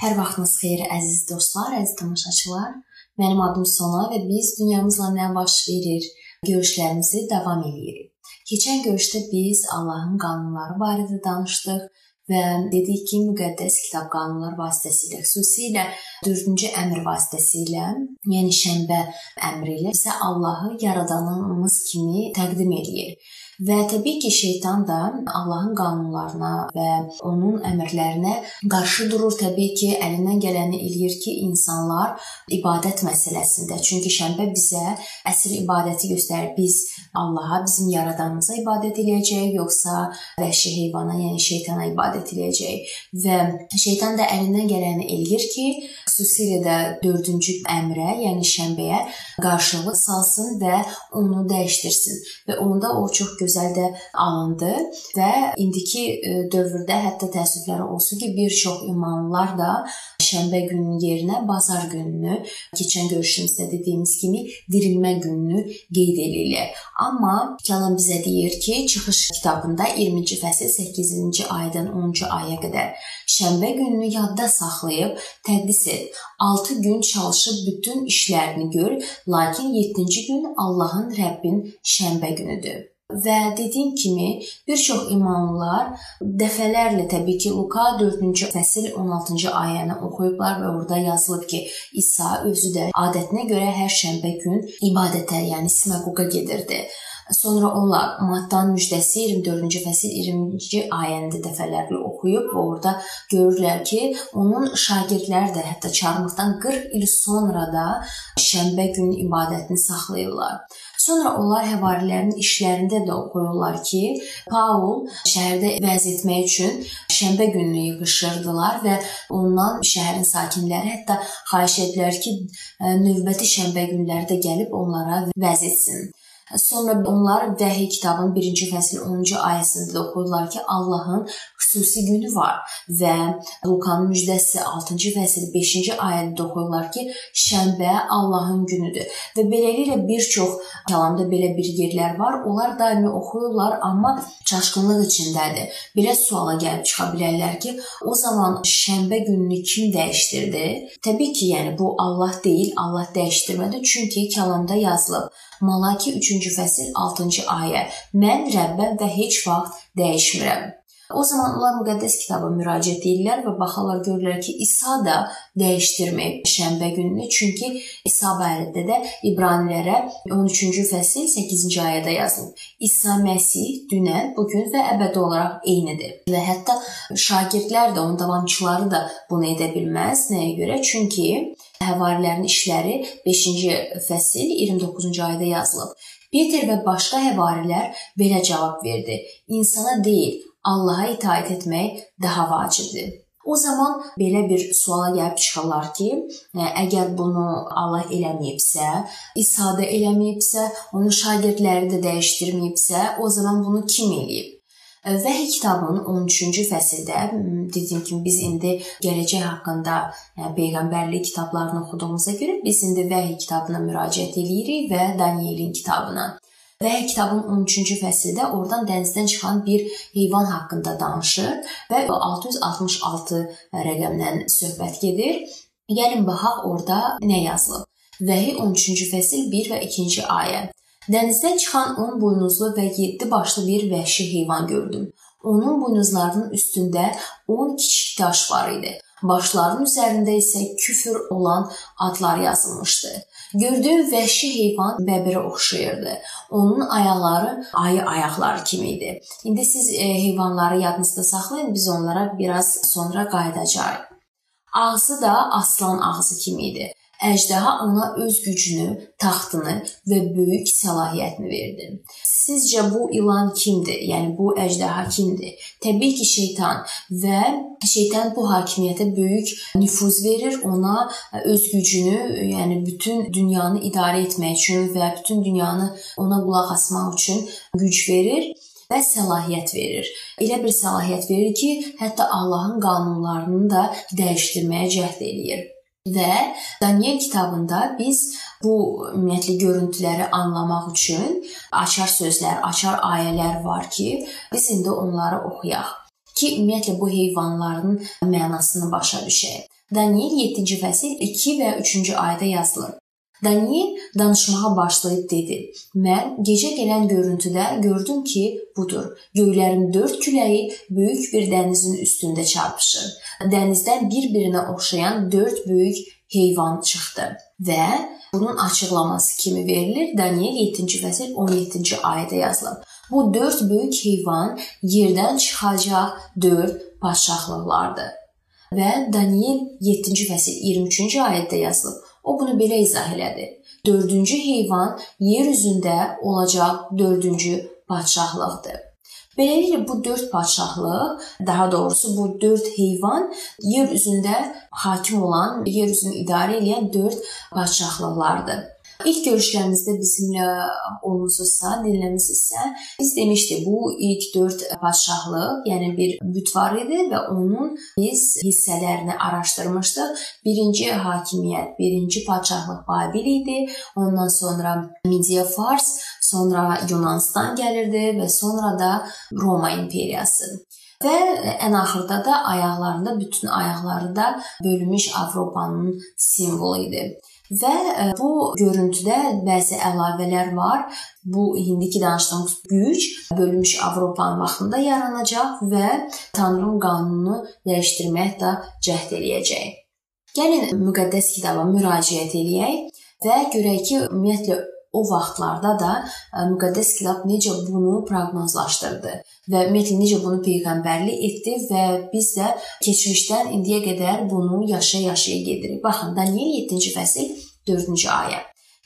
Hər vaxtınız xeyir əziz dostlar, əziz tamaşaçılar. Mənim adım Sona və biz dünyamızla nə baş verir görüşlərimizi davam edirik. Keçən görüşdə biz Allahın qanunları barədə danışdıq və dedik ki, müqəddəs kitab qanunlar vasitəsilə, xüsusilə 4-cü əmr vasitəsilə, yəni şənbə əmri ilə bizə Allahı yaradanımız kimi təqdim eləyir. Və təbii ki, şeytan da Allahın qanunlarına və onun əmrlərinə qarşı durur. Təbii ki, əlindən gələni eləyir ki, insanlar ibadət məsələsində. Çünki şənbə bizə əsl ibadəti göstərir. Biz Allaha, bizim yaradanımıza ibadət eləyəcəyik, yoxsa vəhşi heyvana, yəni şeytana ibadət eləyəcəyik. Və şeytan da əlindən gələni eləyir ki, xüsusilə də 4-cü əmrə, yəni şənbəyə qarşılıq salsın və onu dəyişdirsin. Və onda o çox gözəl gözəl də alındı və indiki e, dövrdə hətta təəssüflər olsun ki, bir çox imanlılar da şənbə gününün yerinə bazar gününü, keçən görüşümüzdə dediyimiz kimi dirilmə gününü qeyd edirlər. Amma kəlam bizə deyir ki, çıxış kitabında 20-ci fəsil 8-ci ayədən 10-cu aya qədər şənbə gününü yadda saxlayıb təqdis et. 6 gün çalışıb bütün işlərini gör, lakin 7-ci gün Allahın Rəbbin şənbə günüdür. Və dediyim kimi, bir çox imanlılar dəfələrlə təbii ki, Luka 4-cü fəsil 16-cı ayəni oxuyublar və orada yazılıb ki, İsa özü də adətinə görə hər şənbə gün ibadətə, yəni sinaqoqa gedirdi. Sonra onlar Mattan müjdəsi 24-cü fəsil 20-ci ayəni də dəfələrlə oxuyub və orada görürlər ki, onun şagirdləri də hətta çarmıqdan 40 il sonra da şənbə günü ibadətini saxlayırlar. Sonra onlar həvarilərin işlərində də oxuyurlar ki, Paul şəhərdə vəz etmək üçün şənbə gününü yığışırdılar və ondan şəhərin sakinləri hətta xahiş etdilər ki, növbəti şənbə günləri də gəlib onlara vəz etsin. Sonra onlar Vəhiy kitabının 1-ci fəsil 10-cu ayəsində də oxuyurlar ki, Allahın xüsusi günü var və Lukanın müjdəsi 6-cı fəsil 5-ci ayədə oxuyurlar ki, şənbə Allahın günüdür. Və beləliklə bir çox kəlamda belə bir yerlər var. Onlar daimi oxuyurlar, amma çaşqınlıq içindədir. Belə suala gəlib çıxa bilərlər ki, o zaman şənbə gününü kim dəyişdirdi? Təbii ki, yəni bu Allah deyil, Allah dəyişdirmədi. Çünki kəlamda yazılıb Malaki 3-cü fəsil 6-cı ayə. Mən Rəbbəm və heç vaxt dəyişmirəm. O zaman onlar müqəddəs kitaba müraciət edirlər və baxarlar görürlər ki, İsa da dəyişdirməyib şənbə gününü, çünki İsa barədə də İbranilərə 13-cü fəsil 8-ci ayədə yazılıb. İsa Məsih dünən, bu gün və əbədi olaraq eynidir. Və hətta şagirdlər də, onun davamçıları da bunu edə bilməz. Nəyə görə? Çünki Həvarilərin işləri 5-ci fəsil 29-cu ayədə yazılıb. Peter və başqa həvarilər belə cavab verdi: İnsana deyil, Allaha itaat etmək daha vacibdir. O zaman belə bir suala gəlib çıxarlar ki, əgər bunu Allah eləməyibsə, İsa da eləməyibsə, onun şagirdləri də dəyişdirməyibsə, o zaman bunu kim eləyib? Vəhiy kitabının 13-cü fəsildə dediyim kimi biz indi gələcək haqqında yəni peyğəmbərlik kitablarını oxuduğumuza görə biz indi Vəhiy kitabına müraciət eləyirik və Danielin kitabına. Vəhiy kitabının 13-cü fəsildə oradan dənizdən çıxan bir heyvan haqqında danışır və 666 rəqəmdən söhbət gedir. Gəlin baxaq orada nə yazılıb. Vəhiy 13-cü fəsil 1 və 2-ci ayə. Dənizdən çıxan 10 buynuzlu və 7 başlı bir vəhşi heyvan gördüm. Onun buynuzlarının üstündə 10 kiçik daş var idi. Başlarının üzərində isə küfür olan adlar yazılmışdı. Gördüyüm vəhşi heyvan bəbirə oxşayırdı. Onun ayaqları ayı ayaqları kimi idi. İndi siz e, heyvanları yadınızda saxlayın, biz onlara biraz sonra qayıdacağıq. Ağzı da aslan ağzı kimi idi. Əjdaha ona öz gücünü, taxtını və böyük səlahiyyətini verdi. Sizcə bu ilan kimdir? Yəni bu əjdaha kimdir? Təbii ki, şeytan və şeytan bu hakimiyyətə böyük nüfuz verir, ona öz gücünü, yəni bütün dünyanı idarə etmək üçün və bütün dünyanı ona qulaq asmaq üçün güc verir və səlahiyyət verir. Elə bir səlahiyyət verir ki, hətta Allahın qanunlarını da dəyişdirməyə cəhd eləyir. Və Daniel kitabında biz bu ümumiyyətlə görüntüləri anlamaq üçün açar sözlər, açar ayələr var ki, biz indi onları oxuyaq ki, ümumiyyətlə bu heyvanların mənasını başa düşək. Daniel 7-ci fəsil 2 və 3-cü ayədə yazılır. Daniel danışmağa başlayıb dedi: "Mən gecə gələn görüntüdə gördüm ki, budur. Göylərin dörd küləyi böyük bir dənizin üstündə çarpışır. Dənizdən bir-birinə oxşayan dörd böyük heyvan çıxdı və bunun açıqlaması kimi verilir. Daniel 7-ci fəsil 17-ci ayədə yazılıb. Bu dörd böyük heyvan yerdən çıxacaq dörd padşahlıqlardır. Və Daniel 7-ci fəsil 23-cü ayədə yazılıb. O bunu belə izah elədi. Dördüncü heyvan yer üzündə olacaq dördüncü padşahlıqdır. Beləliklə bu 4 padşahlıq, daha doğrusu bu 4 heyvan yer üzündə hakim olan, yer üzünü idarə edən 4 padşahlıqlardır. İlk görüşlərimizdə bizimlə olmusunuzsa, dinləmisinizsə, biz demişdik bu ilk 4 padşahlıq, yəni bir büt var idi və onun biz hissələrini araşdırmışdıq. Birinci hakimiyyət, birinci padşahlıq Babil idi. Ondan sonra Midiya Fars, sonra Yunanistan gəlirdi və sonra da Roma imperiyası. Və ən axırda da ayaqlarında bütün ayaqları da bölünmüş Avropanın simvolu idi. Və e, bu görüntüdə bəzi əlavələr var. Bu indiki danışdığımız güc bölünmüş Avropanın vaxtında yaranacaq və Tanrının qanununu dəyişdirmək də cəhd eləyəcək. Gəlin müqəddəs kitaba müraciət eləyək və görək ki, ümumiyyətlə o vaxtlarda da e, müqəddəs kitab necə bunu proqnozlaşdırdı və ümumiyyətlə necə bunu peyğəmbərlik etdi və biz də keçmişdən indiyə qədər bunu yaşaya-yaşaya gedirik. Baxın, Daniel 7-ci fəsil 4-cü ayə.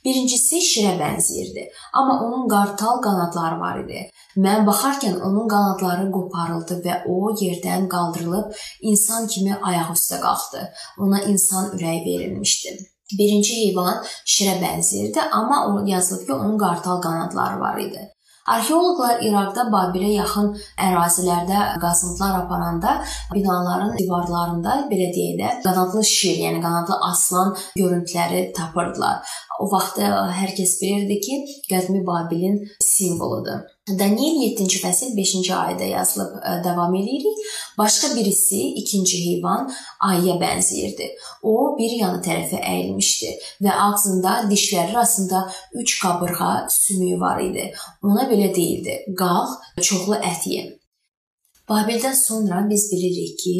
Birincisi şirə bənzəyirdi, amma onun qartal qanadları var idi. Mən baxarkən onun qanadları qoparıldı və o yerdən qaldırılıb insan kimi ayaq üstə qalxdı. Ona insan ürəyi verilmişdi. Birinci heyvan şirə bənzəyirdi, amma o yazılıb ki, onun qartal qanadları var idi. Arxeoloqlar İraqda Babilə yaxın ərazilərdə qazıntılar aparanda binaların divarlarında belə deyək də qanadlı şir, yəni qanadlı aslan görüntüləri tapırdılar. O vaxt hər kəs bilirdi ki, qədimi Babilin simvoludur. Daniel 7-ci fəsil 5-ci ayədə yazılıb e, davam eləyirik. Başqa birisi ikinci heyvan ayıya bənzəyirdi. O bir yana tərəfə əyilmişdi və ağzında dişləri arasında 3 qabırğa sümüyü var idi. Ona belə deyildi: "Qalx, çoxlu ət ye." Babildən sonra biz bilirik ki,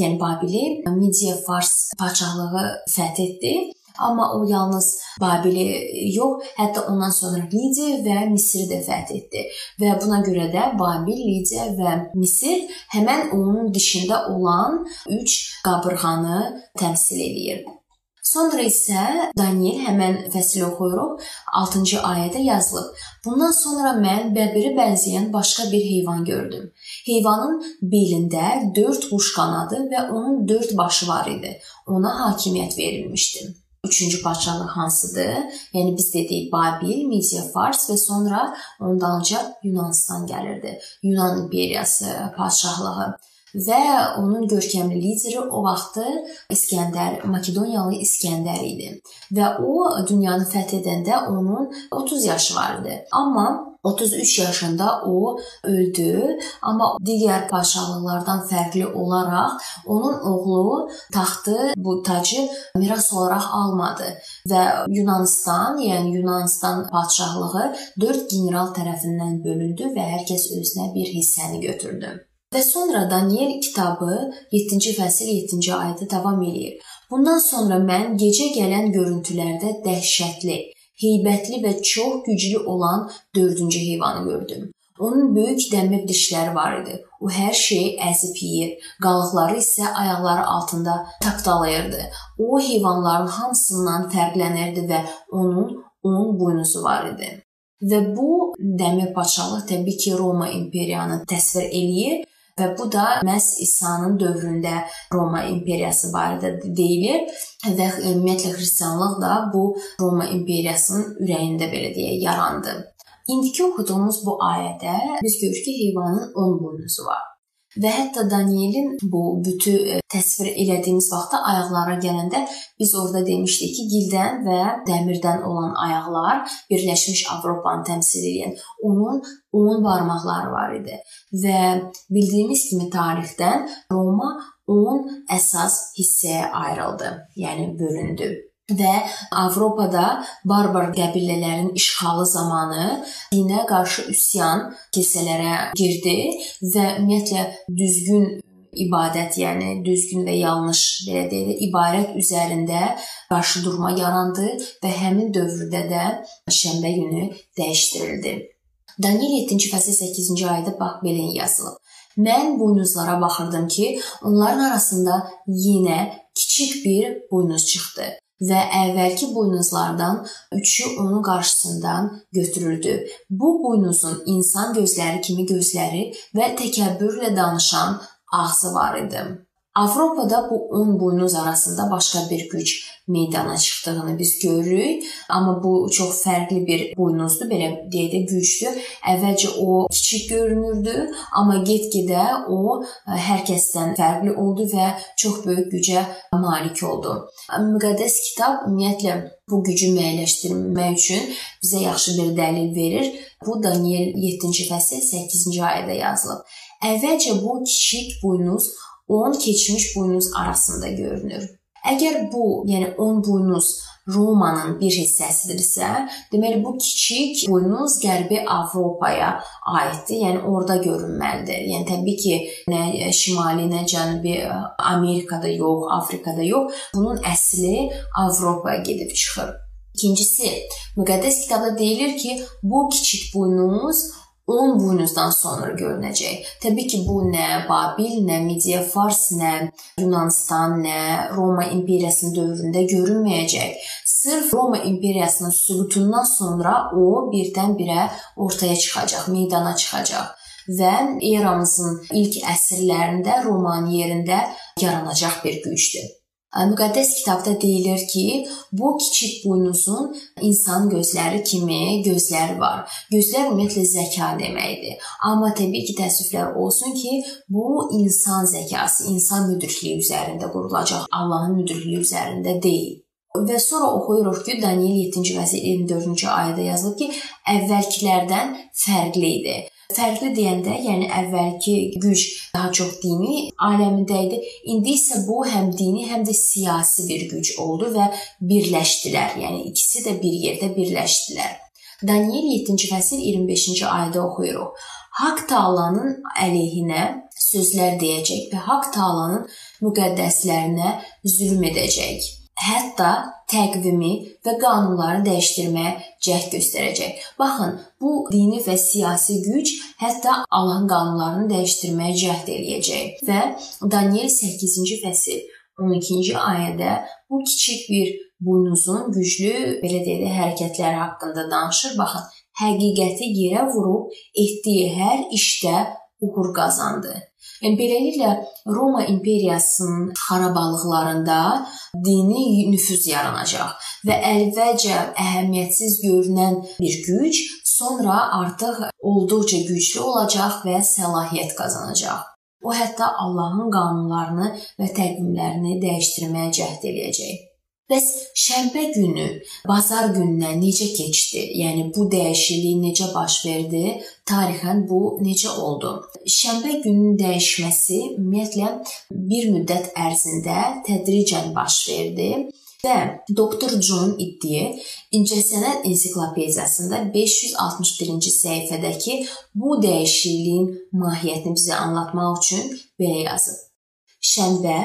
yəni Babili Midiya Fars padşahlığı fəth etdi Amma o yalnız Babili yox, hətta ondan sonra Lidiya və Misri də fəth etdi. Və buna görə də Babil, Lidiya və Misir həmən onun dişində olan 3 qabırğanı təmsil eləyir. Sonra isə Daniel həmən fəsil oxuyuruq. 6-cı ayədə yazılıb. Bundan sonra mən bəbirə bənzəyən başqa bir heyvan gördüm. Heyvanın belində 4 quş qanadı və onun 4 başı var idi. Ona hakimiyyət verilmişdi üçüncü padşahlıq hansıdır? Yəni biz dedik Babil, Midiya, Fars və sonra ondanca Yunanistan gəlirdi. Yunan imperiyası padşahlığı və onun görkəmli lideri o vaxtı İskəndər, Makedoniyalı İskəndər idi. Və o dünyanı fəth edəndə onun 30 yaşı var idi. Amma 33 yaşında o öldü, amma digər padşahlıqlardan fərqli olaraq onun oğlu taxtı bu tacı miras olaraq almadı və Yunanistan, yəni Yunanistan padşahlığı 4 general tərəfindən bölündü və hər kəs özünə bir hissəni götürdü. Və sonra Daniel kitabı 7-ci fəsil 7-ci ayədə davam eləyir. Bundan sonra mən gecə gələn görüntülərdə dəhşətli heybətli və çox güclü olan dördüncü heyvanı gördüm. Onun böyük dəmir dişləri var idi. O hər şeyi əzib yeyir, qalıqları isə ayaqları altında tapdalayırdı. O heyvanların hamısından fərqlənirdi və onun 10 buynuzu var idi. Və bu dəmir padşahlıq təbii ki, Roma imperiyanı təsvir eləyir və bu da məhz İsa'nın dövründə Roma imperiyası barədə deyilir və ümumiyyətlə xristianlıq da bu Roma imperiyasının ürəyində belə deyə yarandı. İndiki oxuduğumuz bu ayədə biz görürük ki, heyvanın 10 buynuzu var. Və hətta Danielin bu bütü e, təsvir elədiyimiz vaxtda ayaqlara gələndə biz orada demişdik ki, gildən və dəmirdən olan ayaqlar Birləşmiş Avropanı təmsil edən onun 10 barmaqları var idi. Və bildiyimiz kimi tarixdən Roma 10 əsas hissəyə ayrıldı, yəni bölündü və Avropada barbar qəbilələrin işğalı zamanı dinə qarşı üsyan kilsələrə girdi və ümumiyyətlə düzgün ibadət, yəni düzgün və yanlış belə deyək, ibarət üzərində qarşıdurma yarandı və həmin dövrdə də şənbə günü dəyişdirildi. Daniel 7-ci fəsil 8-ci ayədə bax belə yazılıb. Mən buynuzlara baxırdım ki, onların arasında yenə kiçik bir buynuz çıxdı və əvvəlki buynuzlardan üçü onun qarşısından götürüldü. Bu buynuzun insan gözləri kimi gözləri və təkəbbürlə danışan ağzı var idi. Avropada bu 10 buynuz arasında başqa bir güc meydana çıxdığını biz görürük, amma bu çox fərqli bir buynuzdur, belə deyək də gücdür. Əvvəlcə o kiçik görünürdü, amma get-gedə o e, hər kəsdən fərqli oldu və çox böyük gücə malik oldu. Müqəddəs kitab ümumiyyətlə bu gücü müəyyənləşdirmək üçün bizə yaxşı bir dəlil verir. Bu Daniel 7-ci fəsil 8-ci ayədə yazılıb. Əvvəlcə bu kiçik buynuz 10 keçmiş buynuz arasında görünür. Əgər bu, yəni 10 buynuz Romanın bir hissəsidirsə, deməli bu kiçik buynuz Qərbi Avropaya aiddir. Yəni orada görünməlidir. Yəni təbii ki, nə şimali, nə cənubi Amerikada yox, Afrikada yox. Bunun əsli Avropaya gedib çıxır. İkincisi, müqəddəs kitabda deyilir ki, bu kiçik buynuz 10 buynuzdan sonra görünəcək. Təbii ki, bu nə Babil, nə Midiya Fars, nə Yunanistan, nə Roma imperiyasının dövründə görünməyəcək. Sırf Roma imperiyasının süqutundan sonra o birdən-birə ortaya çıxacaq, meydana çıxacaq və eramızın ilk əsrlərində Romanın yerində yaranacaq bir gücdür. Müqəddəs kitabda deyilir ki, bu kiçik buynuzun insan gözləri kimi gözləri var. Gözlər ümumiyyətlə zəka deməkdir. Amma təbii ki, təəssüflər olsun ki, bu insan zəkası, insan müdrikliyi üzərində qurulacaq, Allahın müdrikliyi üzərində deyil. Və sonra oxuyuruq ki, Daniel 7-ci fəsil 24-cü ayədə yazılıb ki, əvvəlkilərdən fərqli idi. Fərqli deyəndə, yəni əvvəlki güc daha çox dini aləmində idi. İndi isə bu həm dini, həm də siyasi bir güc oldu və birləşdilər. Yəni ikisi də bir yerdə birləşdilər. Daniel 7-ci fəsil 25-ci ayədə oxuyuruq. Haqq Taalanın əleyhinə sözlər deyəcək və Haqq Taalanın müqəddəslərinə zülm edəcək hətta təqvimi və qanunları dəyişdirməyə cəhd göstərəcək. Baxın, bu dini və siyasi güc hətta Allahın qanunlarını dəyişdirməyə cəhd eləyəcək. Və Daniel 8-ci fəsil 12-ci ayədə bu kiçik bir buynuzun güclü belə deyək hərəkətləri haqqında danışır. Baxın, həqiqəti yerə vurub etdiyi hər işdə uğur qazandı. Beləliklə Roma imperiyasının xarabalıqlarında dini nüfuz yaranacaq və əvvəlcə əhəmiyyətsiz görünən bir güc sonra artıq olduqca güclü olacaq və səlahiyyət qazanacaq. O hətta Allahın qanunlarını və təqvimlərini dəyişdirməyə cəhd eləyəcək. Bəs şənbə günü bazar gününə necə keçdi? Yəni bu dəyişiklik necə baş verdi? Tarixən bu necə oldu? Şənbə gününün dəyişməsi ümumiyyətlə bir müddət ərzində tədricən baş verdi və doktor John Iddiye İncəsənət ensiklopediyasında 561-ci səhifədəki bu dəyişikliyin mahiyyətini bizə anlatmaq üçün belə yazıb. Şənbə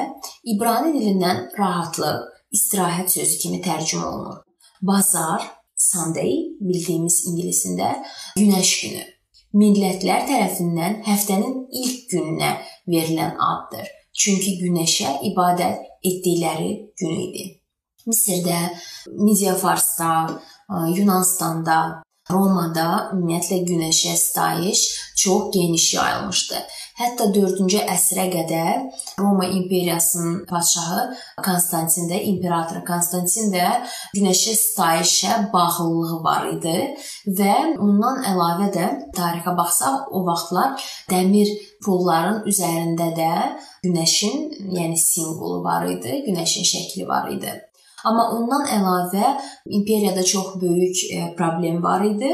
İbrani dilindən rahatlıq, istirahət sözü kimi tərcümə olunur. Bazar, Sunday bildiyimiz ingilisində günəş günü. Millətlər tərəfindən həftənin ilk gününə verilən addır. Çünki günəşə ibadət etdikləri gün idi. Misirdə, Midiya Farsda, Yunanistanda, Romada ümumiyyətlə günəşə sitayiş çox geniş yayılmışdı. Hətta 4-cü əsrə qədər Roma imperiyasının padşahı Konstantin də, imperator Konstantin də günəşə sitayişə bağlılığı var idi və ondan əlavə də tarixə baxsaq o vaxtlar dəmir pulların üzərində də günəşin, yəni simvolu var idi, günəşin şəkli var idi. Amma ondan əlavə imperiyada çox böyük e, problem var idi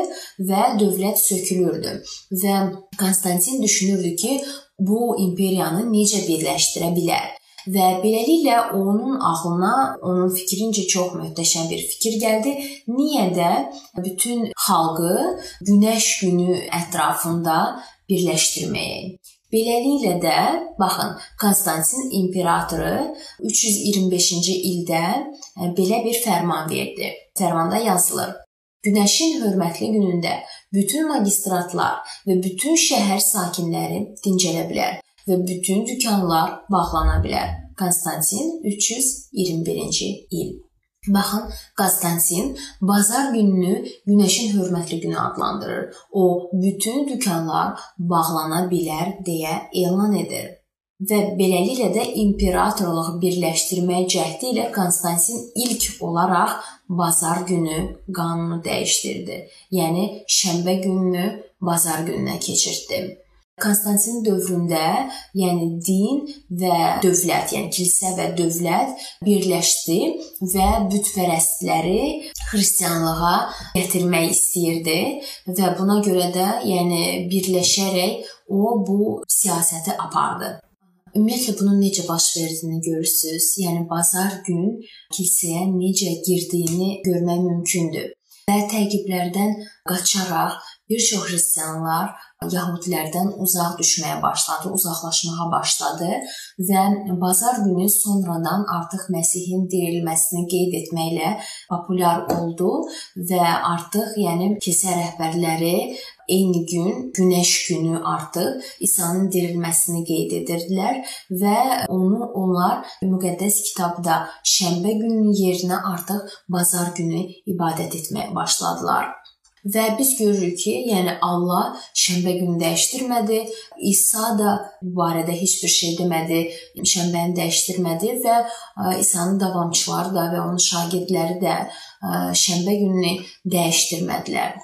və dövlət sökülürdü və Konstantin düşünürdü ki, bu imperiyanı necə birləşdirə bilər? Və beləliklə onun ağlına, onun fikrincə çox möhtəşəm bir fikir gəldi. Niyə də bütün xalqı Günəş günü ətrafında birləşdirməyə? Beləliklə də baxın, Konstantin imperatoru 325-ci ildə e, belə bir fərman verdi. Fərmanda yazılır: Günəşin hörmətli günündə bütün magistratlar və bütün şəhər sakinləri dincələ bilər və bütün dükanlar bağlana bilər. Konstantin 321-ci il. Baxın, Konstantin bazar gününü günəşin hörmətli günü adlandırır. O, bütün dükanlar bağlana bilər deyə elan edir. Və beləliklə də imperatorluğu birləşdirmək cəhdi ilə Konstantin ilk olaraq bazar günü qanunu dəyişdirdi. Yəni şənbə gününü bazar gününə keçirtdi. Konstantin dövründə, yəni din və dövlət, yəni kilsə və dövlət birləşdi və bütpərəstləri xristianlığa gətirmək istəyirdi və buna görə də, yəni birləşərək o bu siyasəti apardı. Ümumiyyətlə bunun necə baş verdiyini görürsüz. Yəni bazar gün kilsəyə necə girdiyini görmək mümkündür. Və təqiblərdən qaçaraq bir çox xristianlar Yahudilərdən uzaq düşməyə başladı, uzaqlaşmağa başladı və bazar günü sonradan artıq Məsihin dirilməsini qeyd etməklə populyar oldu və artıq yəni kilsə rəhbərləri eyni gün, günəş günü artıq İsa'nın dirilməsini qeyd edirdilər və onu onlar müqəddəs kitabda şənbə gününün yerinə artıq bazar günü ibadət etməyə başladılar. Və biz görürük ki, yəni Allah şənbə günü dəyişdirmədi. İsa da bu barədə heç bir şey demədi, şənbəni dəyişdirmədi və İsa'nın davamçıları da və onun şagirdləri də şənbə gününü dəyişdirmədilər.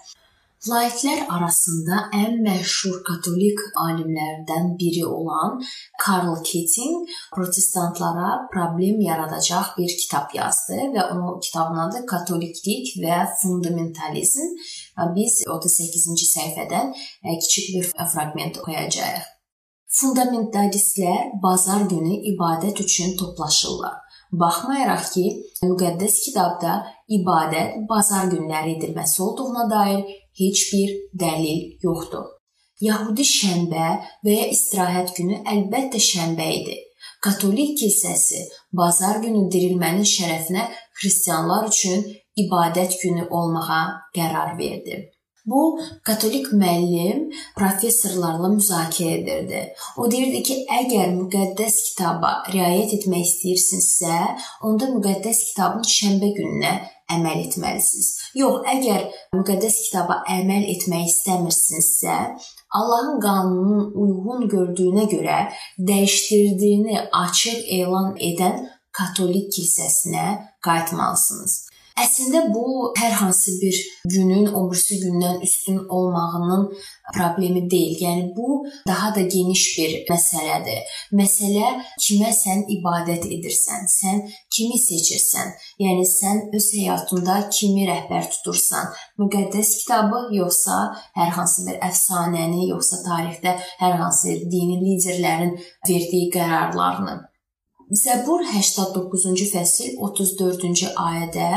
Laiklər arasında ən məşhur katolik alimlərdən biri olan Karl Keating protestantlara problem yaradacaq bir kitab yazdı və onun kitabının adı Katoliklik və fundamentalizm. Biz 38-ci səhifədən kiçik bir fraqment oxuyacağıq. Fundamentalistlər bazar günü ibadət üçün toplaşırlar. Baxmayaraq ki, müqəddəs kitabda ibadət bazar günləri edilməsi olduğuna dair heç bir dəlil yoxdur. Yahudi şənbə və ya istirahət günü əlbəttə şənbə idi. Katolik kilsəsi bazar günü dirilmənin şərəfinə xristianlar üçün ibadət günü olmağa qərar verdi. Bu katolik müəllim professorlarla müzakirə edirdi. O deyirdi ki, əgər müqəddəs kitaba riayət etmək istəyirsinizsə, onda müqəddəs kitabın şənbə gününə əməl etməlisiniz. Yox, əgər müqəddəs kitaba əməl etmək istəmirsinizsə, Allahın qanununun uyğun gördüyünə görə dəyişdirdiyini açıq elan edən katolik kilsəsinə qayıtmalısınız. Əslində bu hər hansı bir günün o birisi gündən üstün olmağının problemi deyil. Yəni bu daha da geniş bir məsələdir. Məsələ kimə sən ibadət edirsən, sən kimi seçirsən. Yəni sən öz həyatında kimi rəhbər tutursan, müqəddəs kitabı yoxsa hər hansı bir əfsanəni, yoxsa tarixdə hər hansı dini liderlərin verdiyi qərarlarını. Zəbur 89-cu fəsil 34-cü ayədə,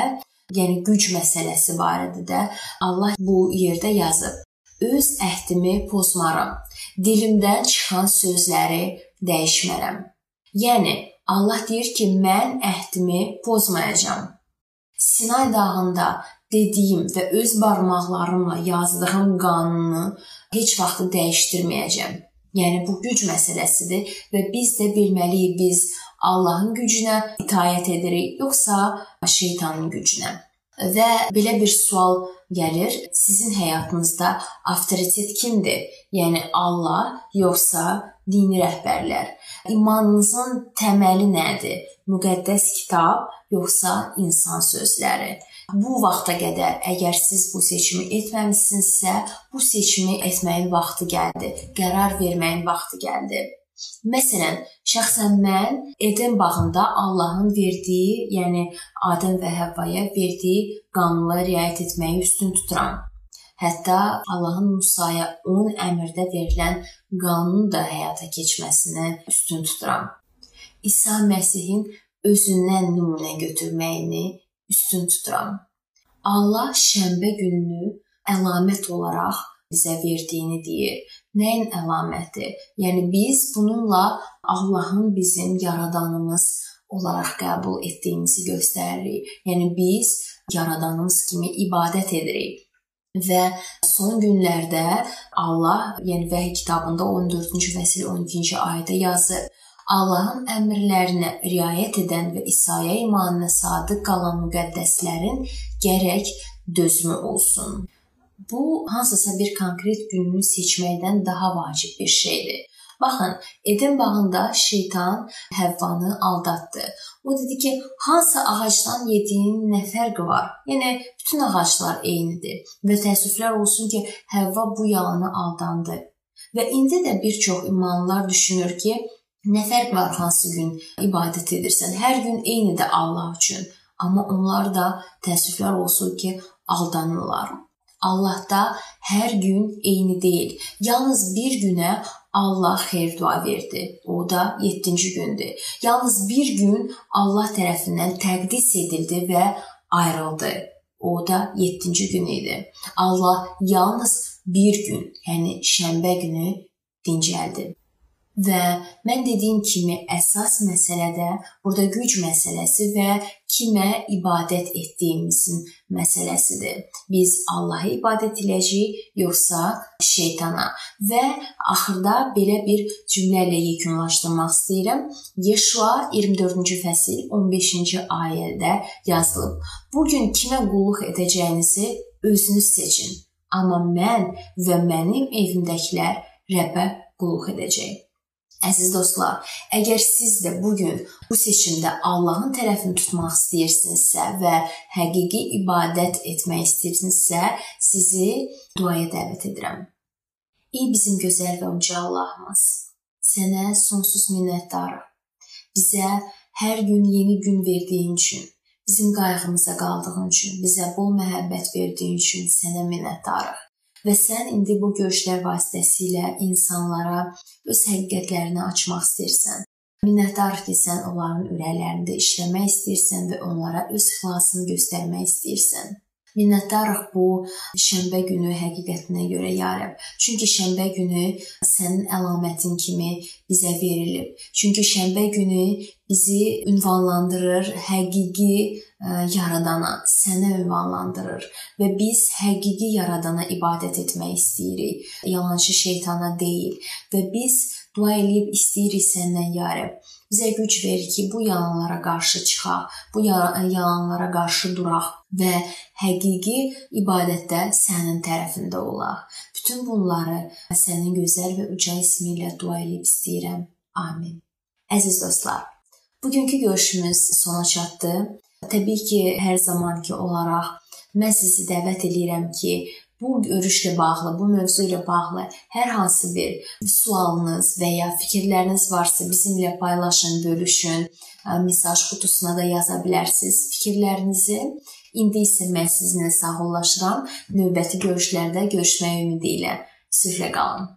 yəni güc məsələsi barədə də Allah bu yerdə yazıb. Öz əhdimi pozmaram. Dilimdən çıxan sözləri dəyişmərəm. Yəni Allah deyir ki, mən əhdimi pozmayacağam. Sinay dağında dediyim və öz barmaqlarımla yazdığım qanunu heç vaxt dəyişdirməyəcəm. Yəni bu güc məsələsidir və biz də bilməliyik biz Allahın gücünə itaət edirik, yoxsa şeytanın gücünə? Və belə bir sual gəlir, sizin həyatınızda avtoritet kimdir? Yəni Allah yoxsa dini rəhbərlər? İmanınızın təməli nədir? Müqəddəs kitab yoxsa insan sözləri? Bu vaxta qədər əgər siz bu seçimi etməmisinizsə, bu seçimi etməyin vaxtı gəldi. Qərar verməyin vaxtı gəldi. Məsələn, şəxsən mən Eden bağında Allahın verdiyi, yəni Adəm və Həvvaya verdiyi qanunlara riayət etməyi üstün tuturam. Hətta Allahın Musaya 10 əmrdə verilən qanunu da həyata keçməsini üstün tuturam. İsa Məsihin özündən nümunə götürməyini üstün tuturam. Allah şənbə gününü əlamət olaraq bizə verdiyini deyir. Nəyin əlaməti? Yəni biz bununla Allahın bizim yaradanımız olaraq qəbul etdiyimizi göstəririk. Yəni biz yaradanımız kimi ibadət edirik. Və son günlərdə Allah, yəni Vəhy kitabında 14-cü fəsil 12-ci ayədə yazır. Allahın əmrlərinə riayət edən və İsa'ya imanına sadiq qalan müqəddəslərin gərək dözümü olsun. Bu hansısa bir konkret gününü seçməkdən daha vacib bir şeydir. Baxın, Eden bağında şeytan Həvvanı aldatdı. O dedi ki, hansı ağacdan yediyin nə fərqi var? Yəni bütün ağaclar eynidir. Və təəssüflər olsun ki, Həvva bu yalanı aldandı. Və indi də bir çox imanlılar düşünür ki, nə fərq var hansı gün ibadət edirsən? Hər gün eynidir Allah üçün. Amma onlar da təəssüflər olsun ki, aldanırlar. Allahda hər gün eyni deyil. Yalnız bir günə Allah xeyir dua verdi. O da 7-ci gündür. Yalnız bir gün Allah tərəfindən təqdis edildi və ayrıldı. O da 7-ci gün idi. Allah yalnız bir gün, yəni şənbə günü dincəldi. Və mən dediyim kimi əsas məsələ də burada güc məsələsi və kimə ibadət etdiyimizin məsələsidir. Biz Allah'a ibadət edəcəyik yoxsa şeytana? Və axırda belə bir cümlə ilə yekunlaşdırmaq istəyirəm. Yeşua 24-cü fəsil 15-ci ayədə yazılıb. Bu gün kimə qulluq edəcəyinizi özünüz seçin. Amma mən və mənim evimdəkilər Rəbbə qulluq edəcək. Əziz dostlar, əgər siz də bu gün bu seçimdə Allahın tərəfini tutmaq istəyirsinizsə və həqiqi ibadət etmək istəyirsinizsə, sizi duaya dəvət edirəm. Ey bizim gözəl və uca Allahımız, sənə sonsuz minnətdarıq. Bizə hər gün yeni gün verdiyin üçün, bizim qayğımıza qaldığın üçün, bizə bol məhəbbət verdiyin üçün sənə minnətdarıq və sən indi bu görüşlər vasitəsilə insanlara öz həqiqətlərini açmaq istəyirsən. Minnətdarıq ki, sən onların ürəklərində işləmək istəyirsən və onlara öz xilasını göstərmək istəyirsən. Minnətdarıq bu şənbə günü həqiqətinə görə ya Rəbb. Çünki şənbə günü sənin əlamətin kimi bizə verilib. Çünki şənbə günü bizi ünvanlandırır həqiqi e, yaradana, sənə ünvanlandırır və biz həqiqi yaradana ibadət etmək istəyirik. Yalançı şeytana deyil və biz dua eləyib istəyirik səndən ya Rəbb Bizə güc ver ki, bu yalanlara qarşı çıxaq, bu yalanlara qarşı duraq və həqiqi ibadətdə sənin tərəfində olaq. Bütün bunları sənin gözəl və uca ismi ilə dua edib istəyirəm. Amin. Əziz dostlar, bugünkü görüşümüz sona çatdı. Təbii ki, hər zamanki olaraq mən sizi dəvət edirəm ki, bu görüşlə bağlı, bu mövzu ilə bağlı hər hansı bir sualınız və ya fikirləriniz varsa bizimlə paylaşın, bölüşün. Mesaj qutusuna da yaza bilərsiniz fikirlərinizi. İndi isə mən sizinlə sağollaşıram. Növbəti görüşlərdə görüşmək ümidi ilə. Sülhlə qalın.